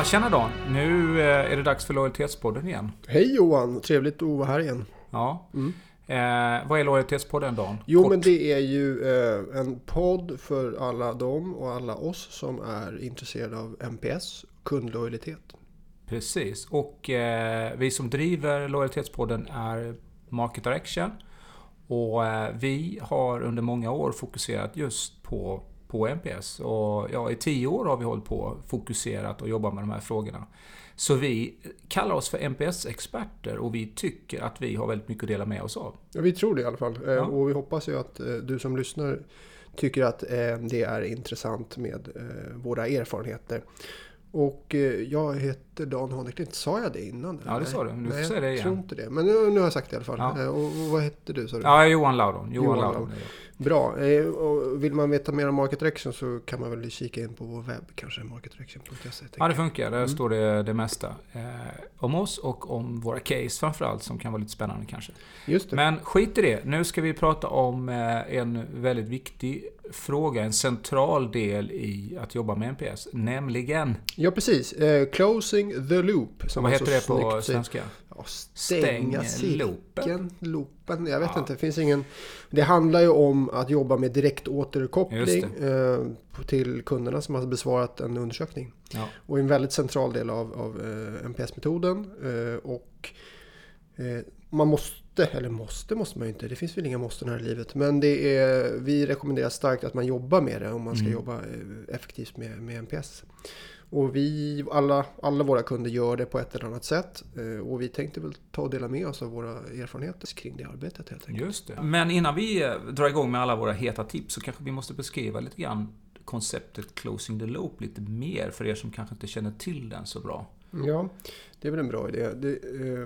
Ja, tjena Dan! Nu eh, är det dags för Lojalitetspodden igen. Hej Johan! Trevligt att vara här igen. Ja. Eh, vad är Lojalitetspodden Dan? Jo, Kort. men det är ju eh, en podd för alla dem och alla oss som är intresserade av MPS, kundlojalitet. Precis. Och eh, vi som driver Lojalitetspodden är Market Direction. Och eh, vi har under många år fokuserat just på, på MPS. Och ja, i tio år har vi hållit på fokuserat och jobbat med de här frågorna. Så vi kallar oss för MPS-experter och vi tycker att vi har väldigt mycket att dela med oss av. Ja, vi tror det i alla fall. Eh, Ja. Och vi hoppas ju att eh, du som lyssnar tycker att eh, det är intressant med våra erfarenheter. Och eh, jag heter Dan Haneklint. Sa jag det innan? eller? Ja, det sa du. Du får Nej, säga det jag igen. tror inte det. Men nu, nu har jag sagt det i alla fall. Ja. Eh, Och, och vad hette du sa du? Ja, Johan Laudon. Johan, Johan Laudon. Bra. Eh, och vill man veta mer om Market Direction så kan man väl kika in på vår webb kanske, marketdirection.se. Ja, det funkar. Mm. Där står det det mesta. Eh, om oss och om våra case framförallt, som kan vara lite spännande kanske. Just det. Men skit i det. Nu ska vi prata om en väldigt viktig fråga, en central del i att jobba med NPS, nämligen... Ja, precis. Eh, closing the loop. Som vad heter det på svenska? Ja, stänga loopen. cirkeln. Loopen. Jag vet Ja. inte. Det finns ingen... Det handlar ju om att jobba med direkt återkoppling Just eh, till kunderna som har besvarat en undersökning. Ja. Och en väldigt central del av, av eh, NPS-metoden. Och man måste, eller måste måste man ju inte, det finns väl inga måsten här i livet. Men det är, vi rekommenderar starkt att man jobbar med det om man ska Mm. jobba eh, effektivt med, med NPS. Och vi, alla, alla våra kunder gör det på ett eller annat sätt. Eh, Och vi tänkte väl ta och dela med oss av våra erfarenheter kring det arbetet helt enkelt. Just det. Men innan vi eh, drar igång med alla våra heta tips så kanske vi måste beskriva lite grann konceptet Closing the Loop lite mer för er som kanske inte känner till den så bra. Ja, det är väl en bra idé. Det,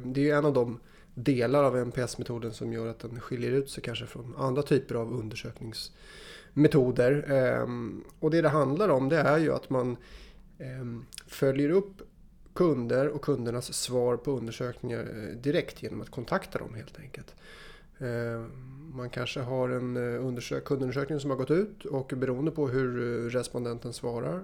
det är en av de delar av NPS-metoden som gör att den skiljer ut sig kanske från andra typer av undersökningsmetoder. Ehm, och det det handlar om det är ju att man ehm, följer upp kunder och kundernas svar på undersökningar eh, direkt genom att kontakta dem helt enkelt. Ehm, man kanske har en eh, undersök- kundundersökning som har gått ut och beroende på hur eh, respondenten svarar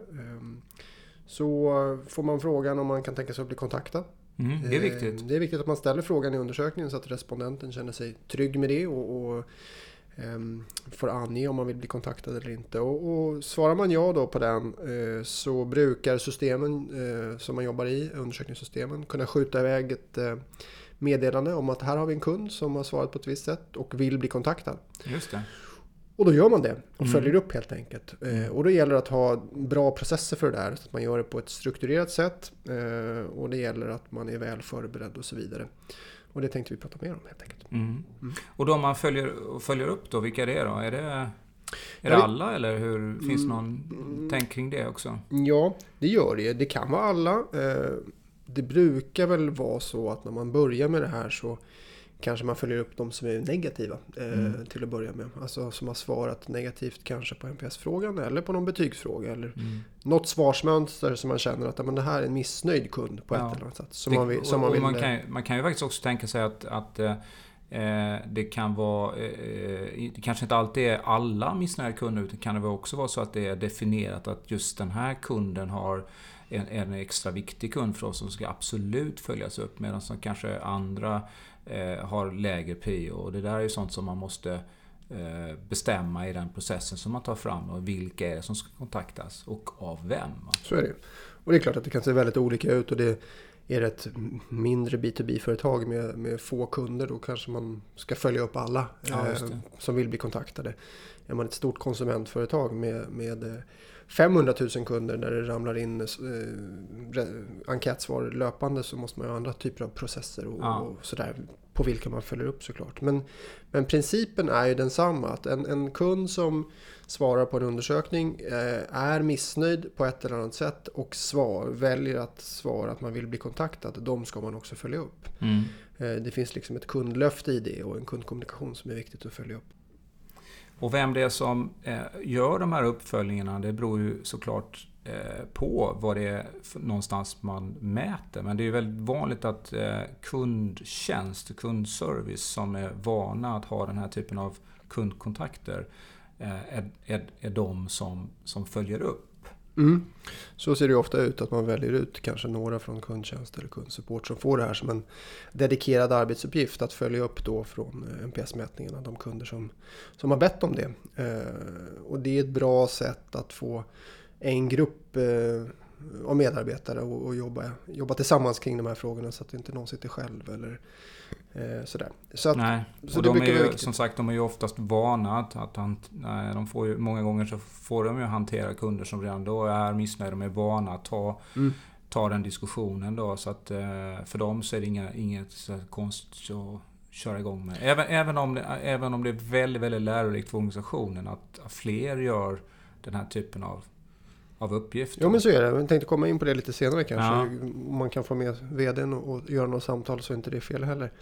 så får man frågan om man kan tänka sig att bli kontaktad. Mm, det är Eh, viktigt. Det är viktigt att man ställer frågan i undersökningen så att respondenten känner sig trygg med det och, och ehm, får ange om man vill bli kontaktad eller inte. Och, och svarar man ja då på den eh, så brukar systemen eh, som man jobbar i, undersökningssystemen, kunna skjuta iväg ett eh, meddelande om att här har vi en kund som har svarat på ett visst sätt och vill bli kontaktad. Just det. Och då gör man det och Mm. följer upp helt enkelt. Eh, och då gäller det att ha bra processer för det där. Så att man gör det på ett strukturerat sätt. Eh, och det gäller att man är väl förberedd och så vidare. Och det tänkte vi prata mer om helt enkelt. Mm. Mm. Och de man följer, följer upp då, vilka är det då? Är det, är det alla eller hur? Finns det någon Mm. tänk kring det också? Ja, det gör det. Det kan vara alla. Eh, det brukar väl vara så att när man börjar med det här så kanske man följer upp de som är negativa eh, Mm. till att börja med. Alltså som har svarat negativt kanske på NPS-frågan eller på någon betygsfråga. Eller Mm. något svarsmönster som man känner att men det här är en missnöjd kund på Ja. ett eller annat sätt. Som Det- man vill, som och- man vill man, kan, ju- man kan ju faktiskt också tänka sig att, att eh, eh, Eh, det kan vara... Eh, eh, det kanske inte alltid är alla missnöjda kunder, utan kan det också vara så att det är definierat att just den här kunden har en, en extra viktig kund för oss som ska absolut följas upp medan som kanske andra har lägre prio. Och det där är ju sånt som man måste bestämma i den processen som man tar fram och vilka är det som ska kontaktas och av vem. Så är det. Och det är klart att det kan se väldigt olika ut och det är det ett mindre B2B-företag med, med få kunder då kanske man ska följa upp alla Ja, eh, som vill bli kontaktade. Är man ett stort konsumentföretag med, med eh, 500 000 kunder där det ramlar in eh, enkätsvar löpande så måste man ha andra typer av processer och, Ja. och sådär på vilka man följer upp såklart. Men, men principen är ju densamma. Att en, en kund som svarar på en undersökning eh, är missnöjd på ett eller annat sätt och svar, väljer att svara att man vill bli kontaktad. De ska man också följa upp. Mm. Eh, det finns liksom ett kundlöfte i det och en kundkommunikation som är viktigt att följa upp. Och vem det är som eh, gör de här uppföljningarna, det beror ju såklart Eh, på vad det är någonstans man mäter. Men det är väldigt vanligt att eh, kundtjänst, kundservice som är vana att ha den här typen av kundkontakter eh, är, är, är de som, som följer upp. Mm. Så ser det ofta ut att man väljer ut kanske några från kundtjänst eller kundsupport som får det här som en dedikerad arbetsuppgift att följa upp då från NPS-mätningarna de kunder som, som har bett om det. Och det är ett bra sätt att få en grupp eh, av medarbetare och, och jobba, jobba tillsammans kring de här frågorna så att inte någon sitter själv eller eh, sådär. Så att, Nej, så och de är ju, som sagt de är ju oftast vana att, att han, nej, de får ju, många gånger så får de ju hantera kunder som redan då är missnöjda. De är vana att ta, mm. ta den diskussionen då. Så att eh, för dem så är det inga, inget konst att köra igång med. Även, även, om det, även om det är väldigt, väldigt lärorikt för organisationen att fler gör den här typen av av uppgifter. Ja men så är det. Jag tänkte komma in på det lite senare kanske. Ja. Om man kan få med vdn och göra något samtal så är inte det fel heller.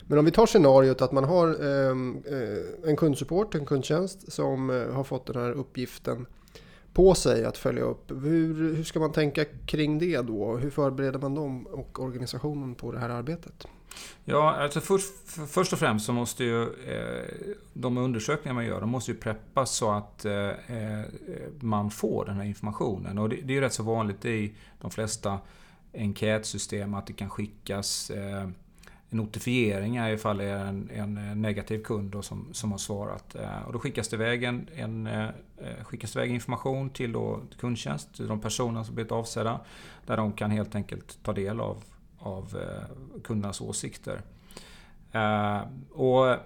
Men om vi tar scenariot att man har ehm, eh, en kundsupport, en kundtjänst som eh, har fått den här uppgiften på sig att följa upp. Hur, hur ska man tänka kring det då? Hur förbereder man dem och organisationen på det här arbetet? Ja, alltså först, först och främst så måste ju eh, de undersökningar man gör, de måste ju preppas så att eh, eh, man får den här informationen. Och det, det är ju rätt så vanligt i de flesta enkätsystem att det kan skickas eh, notifieringar ifall det är en, en eh, negativ kund då som, som har svarat. Eh, och då skickas det iväg, en, en, skickas det iväg information till då kundtjänst, till de personer som blivit avsedda. Där de kan helt enkelt ta del av av eh, kundernas åsikter. Eh, och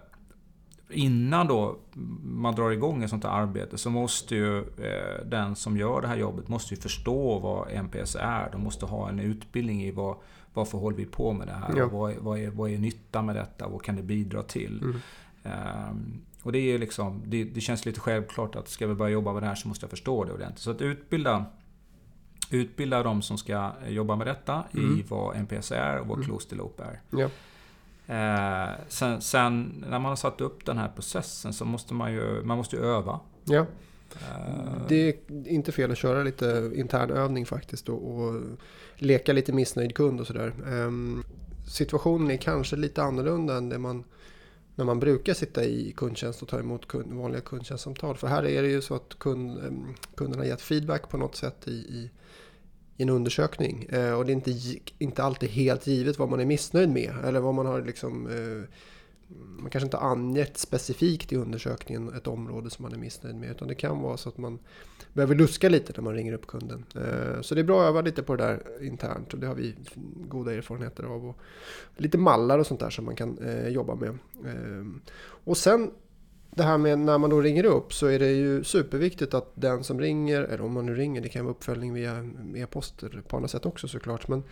innan då man drar igång ett sånt här arbete så måste ju eh, den som gör det här jobbet måste ju förstå vad NPS är. De måste ha en utbildning i vad, varför håller vi på med det här? Ja. Vad, vad, är, vad är nyttan med detta? Vad kan det bidra till? Mm. Um, och det, är liksom, det, det, känns lite självklart att ska vi börja jobba med det här så måste jag förstå det ordentligt. Så att utbilda utbilda de som ska jobba med detta mm. i vad NPS är och vad mm. Close the Loop är. Ja. Eh, sen, sen, när man har satt upp den här processen så måste man ju, man måste ju öva. Ja. Eh. Det är inte fel att köra lite intern övning faktiskt och, och leka lite missnöjd kund och sådär. Eh, situationen är kanske lite annorlunda än det man när man brukar sitta i kundtjänst och ta emot kund, vanliga kundtjänstsamtal. För här är det ju så att kund, ehm, kunderna gett feedback på något sätt i, i i en undersökning. Eh, och det är inte, inte alltid helt givet vad man är missnöjd med. Eller vad man har liksom... Eh, man kanske inte har angett specifikt i undersökningen ett område som man är missnöjd med. Utan det kan vara så att man behöver luska lite när man ringer upp kunden. Eh, så det är bra att öva lite på det där internt. Och det har vi goda erfarenheter av. Och lite mallar och sånt där som man kan eh, jobba med. Eh, och sen det här med när man då ringer upp så är det ju superviktigt att den som ringer, eller om man nu ringer, det kan vara uppföljning via e-post eller på andra sätt också såklart. Men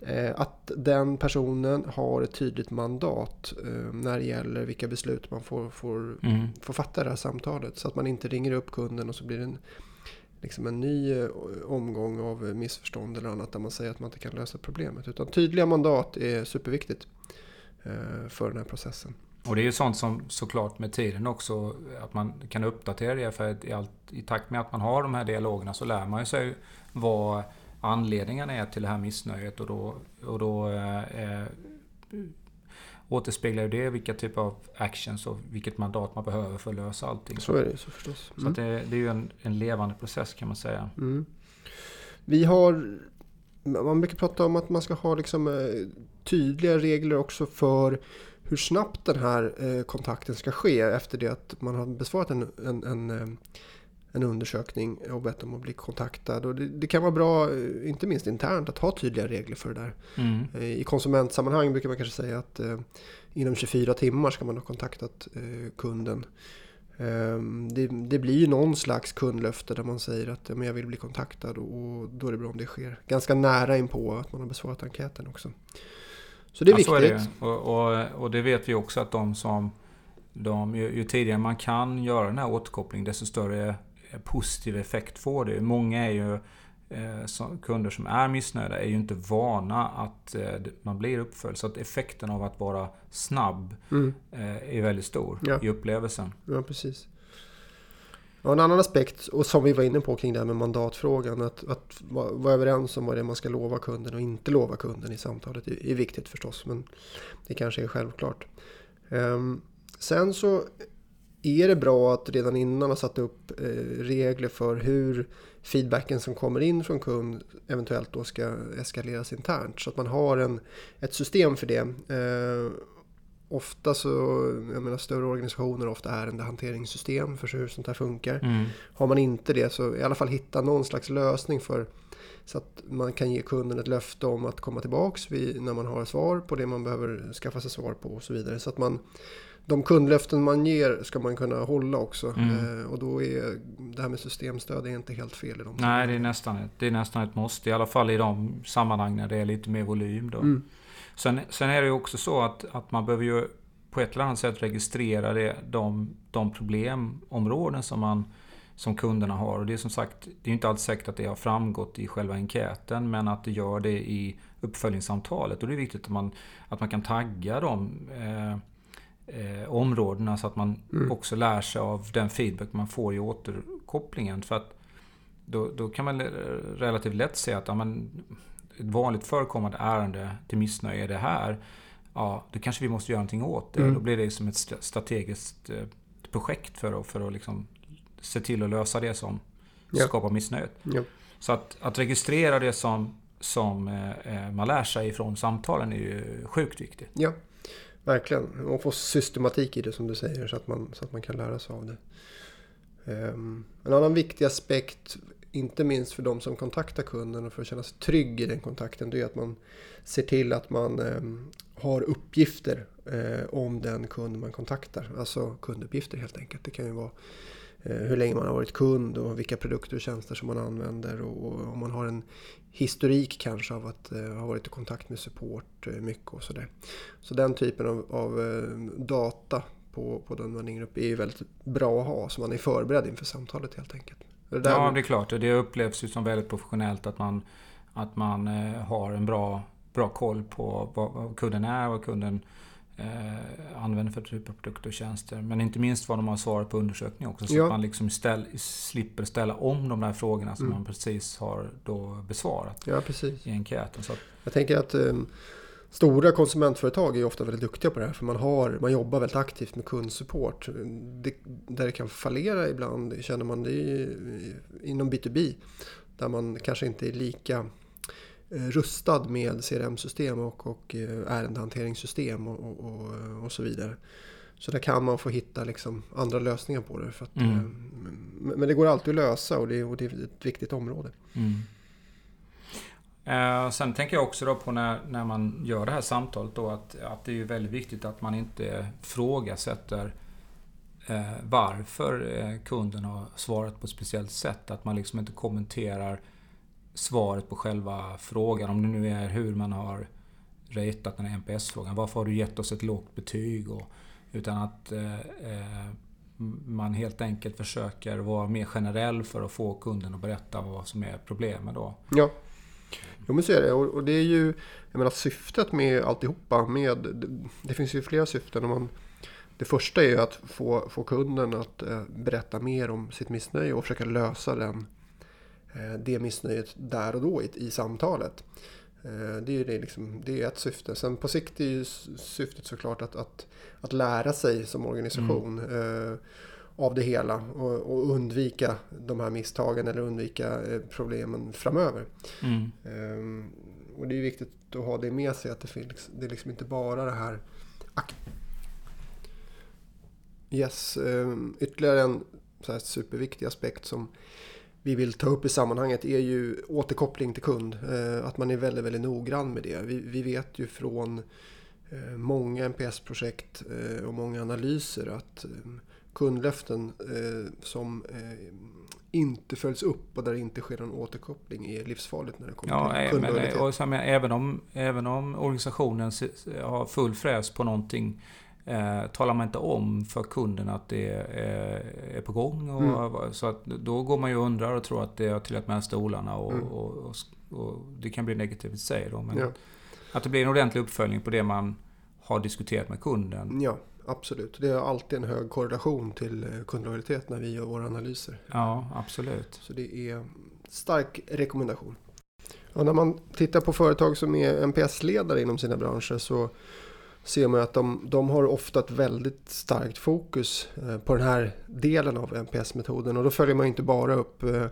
eh, att den personen har ett tydligt mandat eh, när det gäller vilka beslut man får, får, mm. får fatta i det här samtalet. Så att man inte ringer upp kunden och så blir det en, liksom en ny eh, omgång av missförstånd eller annat där man säger att man inte kan lösa problemet. Utan tydliga mandat är superviktigt för den här processen. Och det är ju sånt som såklart med tiden också, att man kan uppdatera det. För att i, allt, i takt med att man har de här dialogerna så lär man ju sig vad anledningen är till det här missnöjet. Och då, och då eh, eh återspeglar ju det vilka typer av actions och vilket mandat man behöver för att lösa allting. Så är det så förstås. Mm. Så det, det, är ju en, en, levande process kan man säga. Mm. Vi har man brukar prata om att man ska ha liksom, eh, tydliga regler också för hur snabbt den här eh, kontakten ska ske efter det att man har besvarat en, en, en, eh, en undersökning och bett om att bli kontaktad. Och det, det, kan vara bra, eh, inte minst internt, att ha tydliga regler för det där. Mm. I konsumentsammanhang brukar man kanske säga att inom 24 timmar ska man ha kontaktat kunden. Eh, det, det, blir ju någon slags kundlöfte där man säger att men jag vill bli kontaktad och då är det bra om det sker ganska nära in på att man har besvarat enkäten också. Så det är ja, viktigt. Så är det. Och, och, och, det vet vi också att de som... De, ju, ju, tidigare man kan göra den här återkopplingen desto större positiv effekt får det. Många är ju eh, som, kunder som är missnöjda är ju inte vana att eh, man blir uppföljd. Så att effekten av att vara snabb mm. eh, är väldigt stor ja. i upplevelsen. Ja, precis. Och en annan aspekt, och som vi var inne på kring det här med mandatfrågan, att, att vara överens om vad det är man ska lova kunden och inte lova kunden i samtalet är, är viktigt förstås, men det kanske är självklart. Um, sen så är det bra att redan innan ha satt upp eh, regler för hur feedbacken som kommer in från kund eventuellt då ska eskaleras internt. Så att man har en, ett system för det. Ehm, Ofta så, jag menar större organisationer har ofta ärendehanteringssystem för hur sånt här funkar. Mm. Har man inte det så i alla fall hitta någon slags lösning för så att man kan ge kunden ett löfte om att komma tillbaks vid, när man har svar på det man behöver skaffa sig svar på och så vidare. Så att man, de kundlöften man ger ska man kunna hålla också. Mm. Eh, och då är det här med systemstöd är inte helt fel i de Nej, det är, nästan ett, det är nästan ett måste. I alla fall i de sammanhang när det är lite mer volym. Då. Mm. Sen, sen är det ju också så att, att man behöver ju på ett eller annat sätt registrera det, de, de problemområden som man som kunderna har. Och det är som sagt, det är inte alls säkert att det har framgått i själva enkäten, men att det gör det i uppföljningssamtalet. Och det är viktigt att man, att man kan tagga de eh, eh, områdena så att man mm. också lär sig av den feedback man får i återkopplingen. För att då, då kan man relativt lätt se att ja, men, ett vanligt förekommande ärende till missnöje är det här. Ja, då kanske vi måste göra någonting åt det. Mm. Då blir det som ett strategiskt eh, projekt för att, för att liksom se till att lösa det som ja. skapar missnöjet. Ja. Så att, att registrera det som, som eh, eh, man lär sig från samtalen är ju sjukt viktigt. Ja, verkligen. Och få systematik i det som du säger så att man, så att man kan lära sig av det. Um, en annan viktig aspekt, inte minst för de som kontaktar kunden och för att känna sig trygg i den kontakten, det är att man ser till att man ehm, har uppgifter eh, om den kund man kontaktar. Alltså kunduppgifter helt enkelt. Det kan ju vara eh, hur länge man har varit kund och vilka produkter och tjänster som man använder och om man har en historik kanske av att eh, ha varit i kontakt med support mycket och sådär. Så den typen av, av data på, på den man ringer upp är ju väldigt bra att ha så man är förberedd inför samtalet helt enkelt. Det ja, det är klart. Det upplevs ju som väldigt professionellt att man, att man har en bra, bra koll på vad kunden är, vad kunden eh, använder för typ av produkter och tjänster. Men inte minst vad de har svarat på undersökningar också. Så ja. att man liksom ställ, slipper ställa om de där frågorna som mm. man precis har då besvarat ja, precis. i enkäten. Så att, Jag tänker att um, stora konsumentföretag är ofta väldigt duktiga på det här. För man, har, man jobbar väldigt aktivt med kundsupport. Det, där det kan fallera ibland känner man det inom B2B. Där man kanske inte är lika Eh, rustad med CRM-system och, och eh, ärendehanteringssystem och, och, och, och, så vidare. Så där kan man få hitta liksom andra lösningar på det. Att, mm. Eh, men det går alltid att lösa och det, och det är ett viktigt område. Mm. Eh, sen tänker jag också då på när, när man gör det här samtalet då att, att det är väldigt viktigt att man inte frågasätter eh, varför eh, kunden har svarat på ett speciellt sätt. Att man liksom inte kommenterar svaret på själva frågan. Om det nu är hur man har ratat den här NPS-frågan. Varför har du gett oss ett lågt betyg? Och, utan att eh, eh, man helt enkelt försöker vara mer generell för att få kunden att berätta vad som är problemet då. Ja. Jo men så är det. Och det är ju, jag menar syftet med alltihopa med, det finns ju flera syften. Man, det första är ju att få, få kunden att eh, berätta mer om sitt missnöje och försöka lösa den Eh, det missnöjet där och då i, i samtalet. Eh, det är, det, liksom, det är ett syfte. Sen på sikt är ju syftet såklart att, att, att lära sig som organisation mm. Av det hela och, och, undvika de här misstagen eller undvika eh, problemen framöver. Mm. Eh, och det är viktigt att ha det med sig att det, finns, det är liksom inte bara det här Yes, eh, ytterligare en så superviktig aspekt som vi vill ta upp i sammanhanget är ju återkoppling till kund. Eh, att man är väldigt, väldigt noggrann med det. Vi, vi vet ju från eh, många NPS-projekt och många analyser att kundlöften som inte följs upp och där det inte sker någon återkoppling är livsfarligt när det kommer ja, till kundlojalitet. Men, och, och, även, om, även om organisationen har full fräs på någonting Eh, talar man inte om för kunden att det är, är på gång. Och, mm. Så att då går man ju och undrar och tror att det har trillat med stolarna och, mm. och, och, det kan bli negativt i sig. Då, men ja. Att det blir en ordentlig uppföljning på det man har diskuterat med kunden. Ja, absolut. Det är alltid en hög korrelation till eh, kundlojalitet när vi gör våra analyser. Ja, absolut. Så det är stark rekommendation. Och när man tittar på företag som är NPS-ledare inom sina branscher så ser man att de, de har ofta ett väldigt starkt fokus eh, på den här delen av NPS-metoden. Och då följer man inte bara upp eh,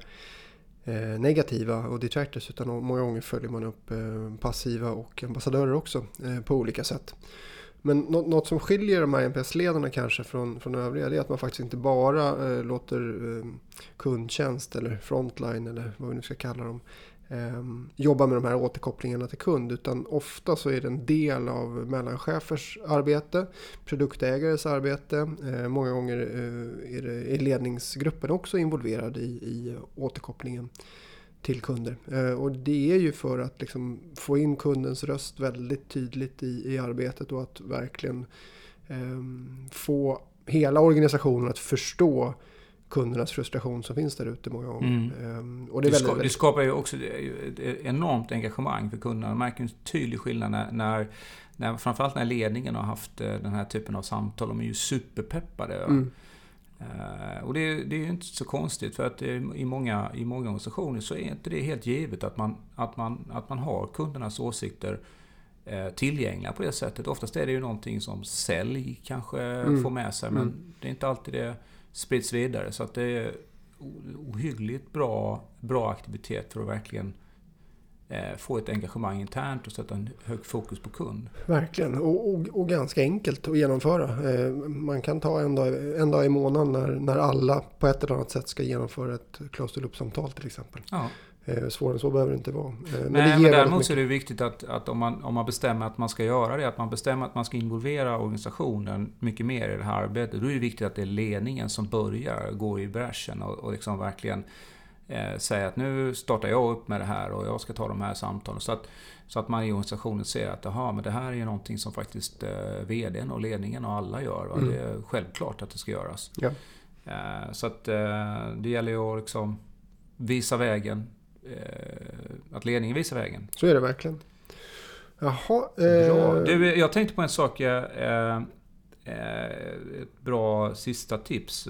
negativa och detractors utan många gånger följer man upp passiva och ambassadörer också på olika sätt. Men något som skiljer de här NPS-ledarna kanske från, från övriga är att man faktiskt inte bara eh, låter eh, kundtjänst eller frontline eller vad vi nu ska kalla dem eh, jobba med de här återkopplingarna till kund. Utan ofta så är det en del av mellanchefers arbete, produktägares arbete. Eh, många gånger eh, är, det, är ledningsgruppen också involverad i, i återkopplingen till kunder. Eh, och det är ju för att liksom få in kundens röst väldigt tydligt i, i arbetet och att verkligen um, få hela organisationen att förstå kundernas frustration som finns där ute många gånger. Mm. Um, och det, det, ska, det, skapar ju också ett enormt engagemang för kunderna. Man märker en tydlig skillnad när, när, när framförallt när ledningen har haft eh, den här typen av samtal. De är ju superpeppade. Mm. Uh, och det, det är ju inte så konstigt för att i många, i många organisationer så är inte det helt givet att man, att man, att man har kundernas åsikter uh, tillgängliga på det sättet. Oftast är det ju någonting som sälj kanske mm. får med sig men mm. det är inte alltid det sprids vidare. Så att det är ohyggligt bra, bra aktivitet för att verkligen Eh, få ett engagemang internt och sätta en hög fokus på kund. Verkligen, och, och, och, ganska enkelt att genomföra. Eh, man kan ta en dag, en dag i månaden när, när alla på ett eller annat sätt ska genomföra ett close to loop-samtal till exempel. Ja. Eh, svårare än så behöver det inte vara. Men, Nej, det men däremot så är det viktigt att, att om, man, om man bestämmer att man ska göra det, att man bestämmer att man ska involvera organisationen mycket mer i det här arbetet, då är det viktigt att det är ledningen som börjar gå i bräschen och, och liksom verkligen eh, säga att nu startar jag upp med det här och jag ska ta de här samtalen. Så att, så att man i organisationen ser att aha, men det här är någonting som faktiskt eh, VDn och ledningen och alla gör. Mm. Det är självklart att det ska göras. Ja. Eh, så att eh, det gäller ju att liksom visa vägen. Eh, att ledningen visar vägen. Så är det verkligen. Jaha. Bra. Eh, du, jag tänkte på en sak. ett bra sista tips.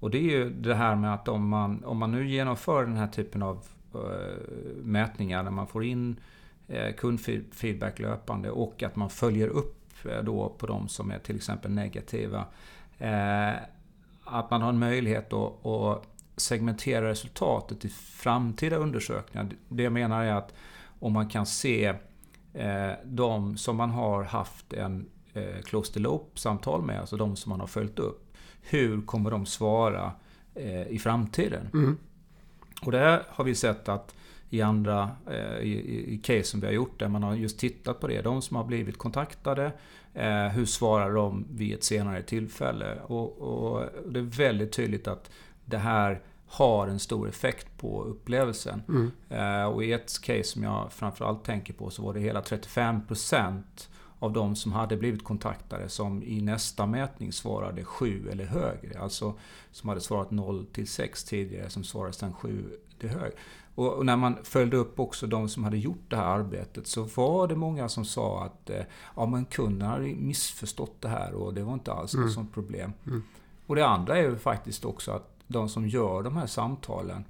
Och det är ju det här med att om man, om man nu genomför den här typen av uh, mätningar, när man får in uh, kundfeedback löpande och att man följer upp uh, då på de som är till exempel negativa. att man har en möjlighet då att segmentera resultatet i framtida undersökningar. Det jag menar är att om man kan se de som man har haft en close the loop-samtal med, alltså de som man har följt upp hur kommer de svara eh, i framtiden? Mm. Och det har vi sett att i andra eh, i, i case som vi har gjort där man har just tittat på det. De som har blivit kontaktade, eh, hur svarar de vid ett senare tillfälle? Och, och, det är väldigt tydligt att det här har en stor effekt på upplevelsen. Mm. Eh, och i ett case som jag framförallt tänker på så var det hela 35% av de som hade blivit kontaktade som i nästa mätning svarade 7 eller högre. Alltså som hade svarat 0 till 6 tidigare som svarade sedan 7 till högre. Och när man följde upp också de som hade gjort det här arbetet så var det många som sa att eh, ja, men kunden hade missförstått det här och det var inte alls mm. något sånt problem. Mm. Och det andra är ju faktiskt också att de som gör de här samtalen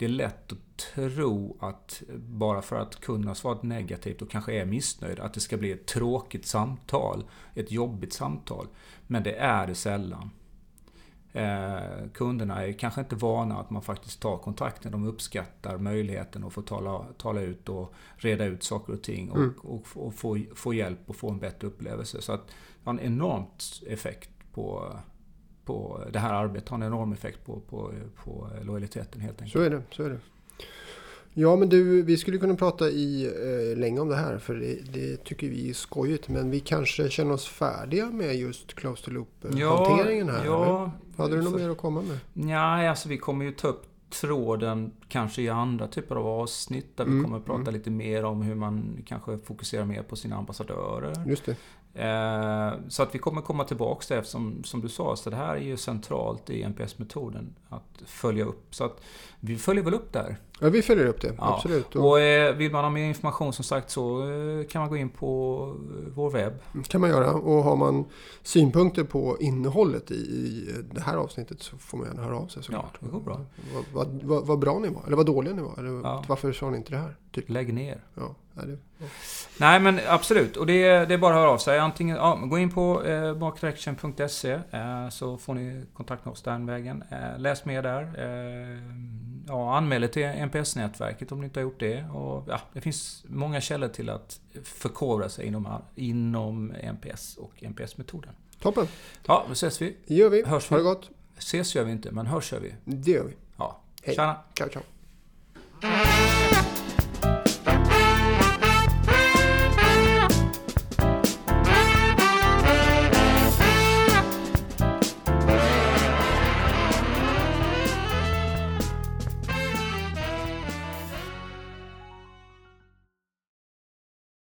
det är lätt att tro att bara för att kunden har svarat negativt och kanske är missnöjd, att det ska bli ett tråkigt samtal, ett jobbigt samtal. Men det är det sällan. Eh, kunderna är kanske inte vana att man faktiskt tar kontakten. De uppskattar möjligheten att få tala, tala ut och reda ut saker och ting och, mm. och, och få, få hjälp och få en bättre upplevelse. Så att det har en enormt effekt på på det här arbetet har en enorm effekt på, på, på lojaliteten helt enkelt. Så är det. Så är det. Ja men du, vi skulle kunna prata i eh, länge om det här för det, det, tycker vi är skojigt. Men vi kanske känner oss färdiga med just close to loop-hanteringen ja, här. Ja, Hade du något mer att komma med? Nej, alltså vi kommer ju ta upp tråden kanske i andra typer av avsnitt där mm, vi kommer att prata mm. lite mer om hur man kanske fokuserar mer på sina ambassadörer. Just det. Eh, så att vi kommer komma tillbaks till det eftersom, som du sa, så det här är ju centralt i NPS-metoden att följa upp. Så att vi följer väl upp där. Ja, vi följer upp det. Ja. Absolut. Och eh, vill man ha mer information som sagt så eh, kan man gå in på vår webb. Det kan man göra. Och har man synpunkter på innehållet i, det här avsnittet så får man gärna höra av sig såklart. Ja, det går bra. Vad, vad, vad, vad bra ni var, eller vad dåliga ni var. Eller ja. varför sa ni inte det här? Typ. Lägg ner. Ja, ja. Nej men absolut, och det är, det är bara att höra av sig. Antingen, ja, gå in på eh, markdirection.se eh, så får ni kontakt med oss den vägen. Eh, läs mer där. Eh, ja, anmäl er till NPS-nätverket om ni inte har gjort det. Och, ja, det finns många källor till att förkovra sig inom, inom NPS och NPS-metoden. Toppen! Ja, då ses vi. Det gör vi. Hörs Ha vi. det gott! Ses gör vi inte, men hörs gör vi. Det gör vi. Ja. Hej. Tjena! Ciao, ciao!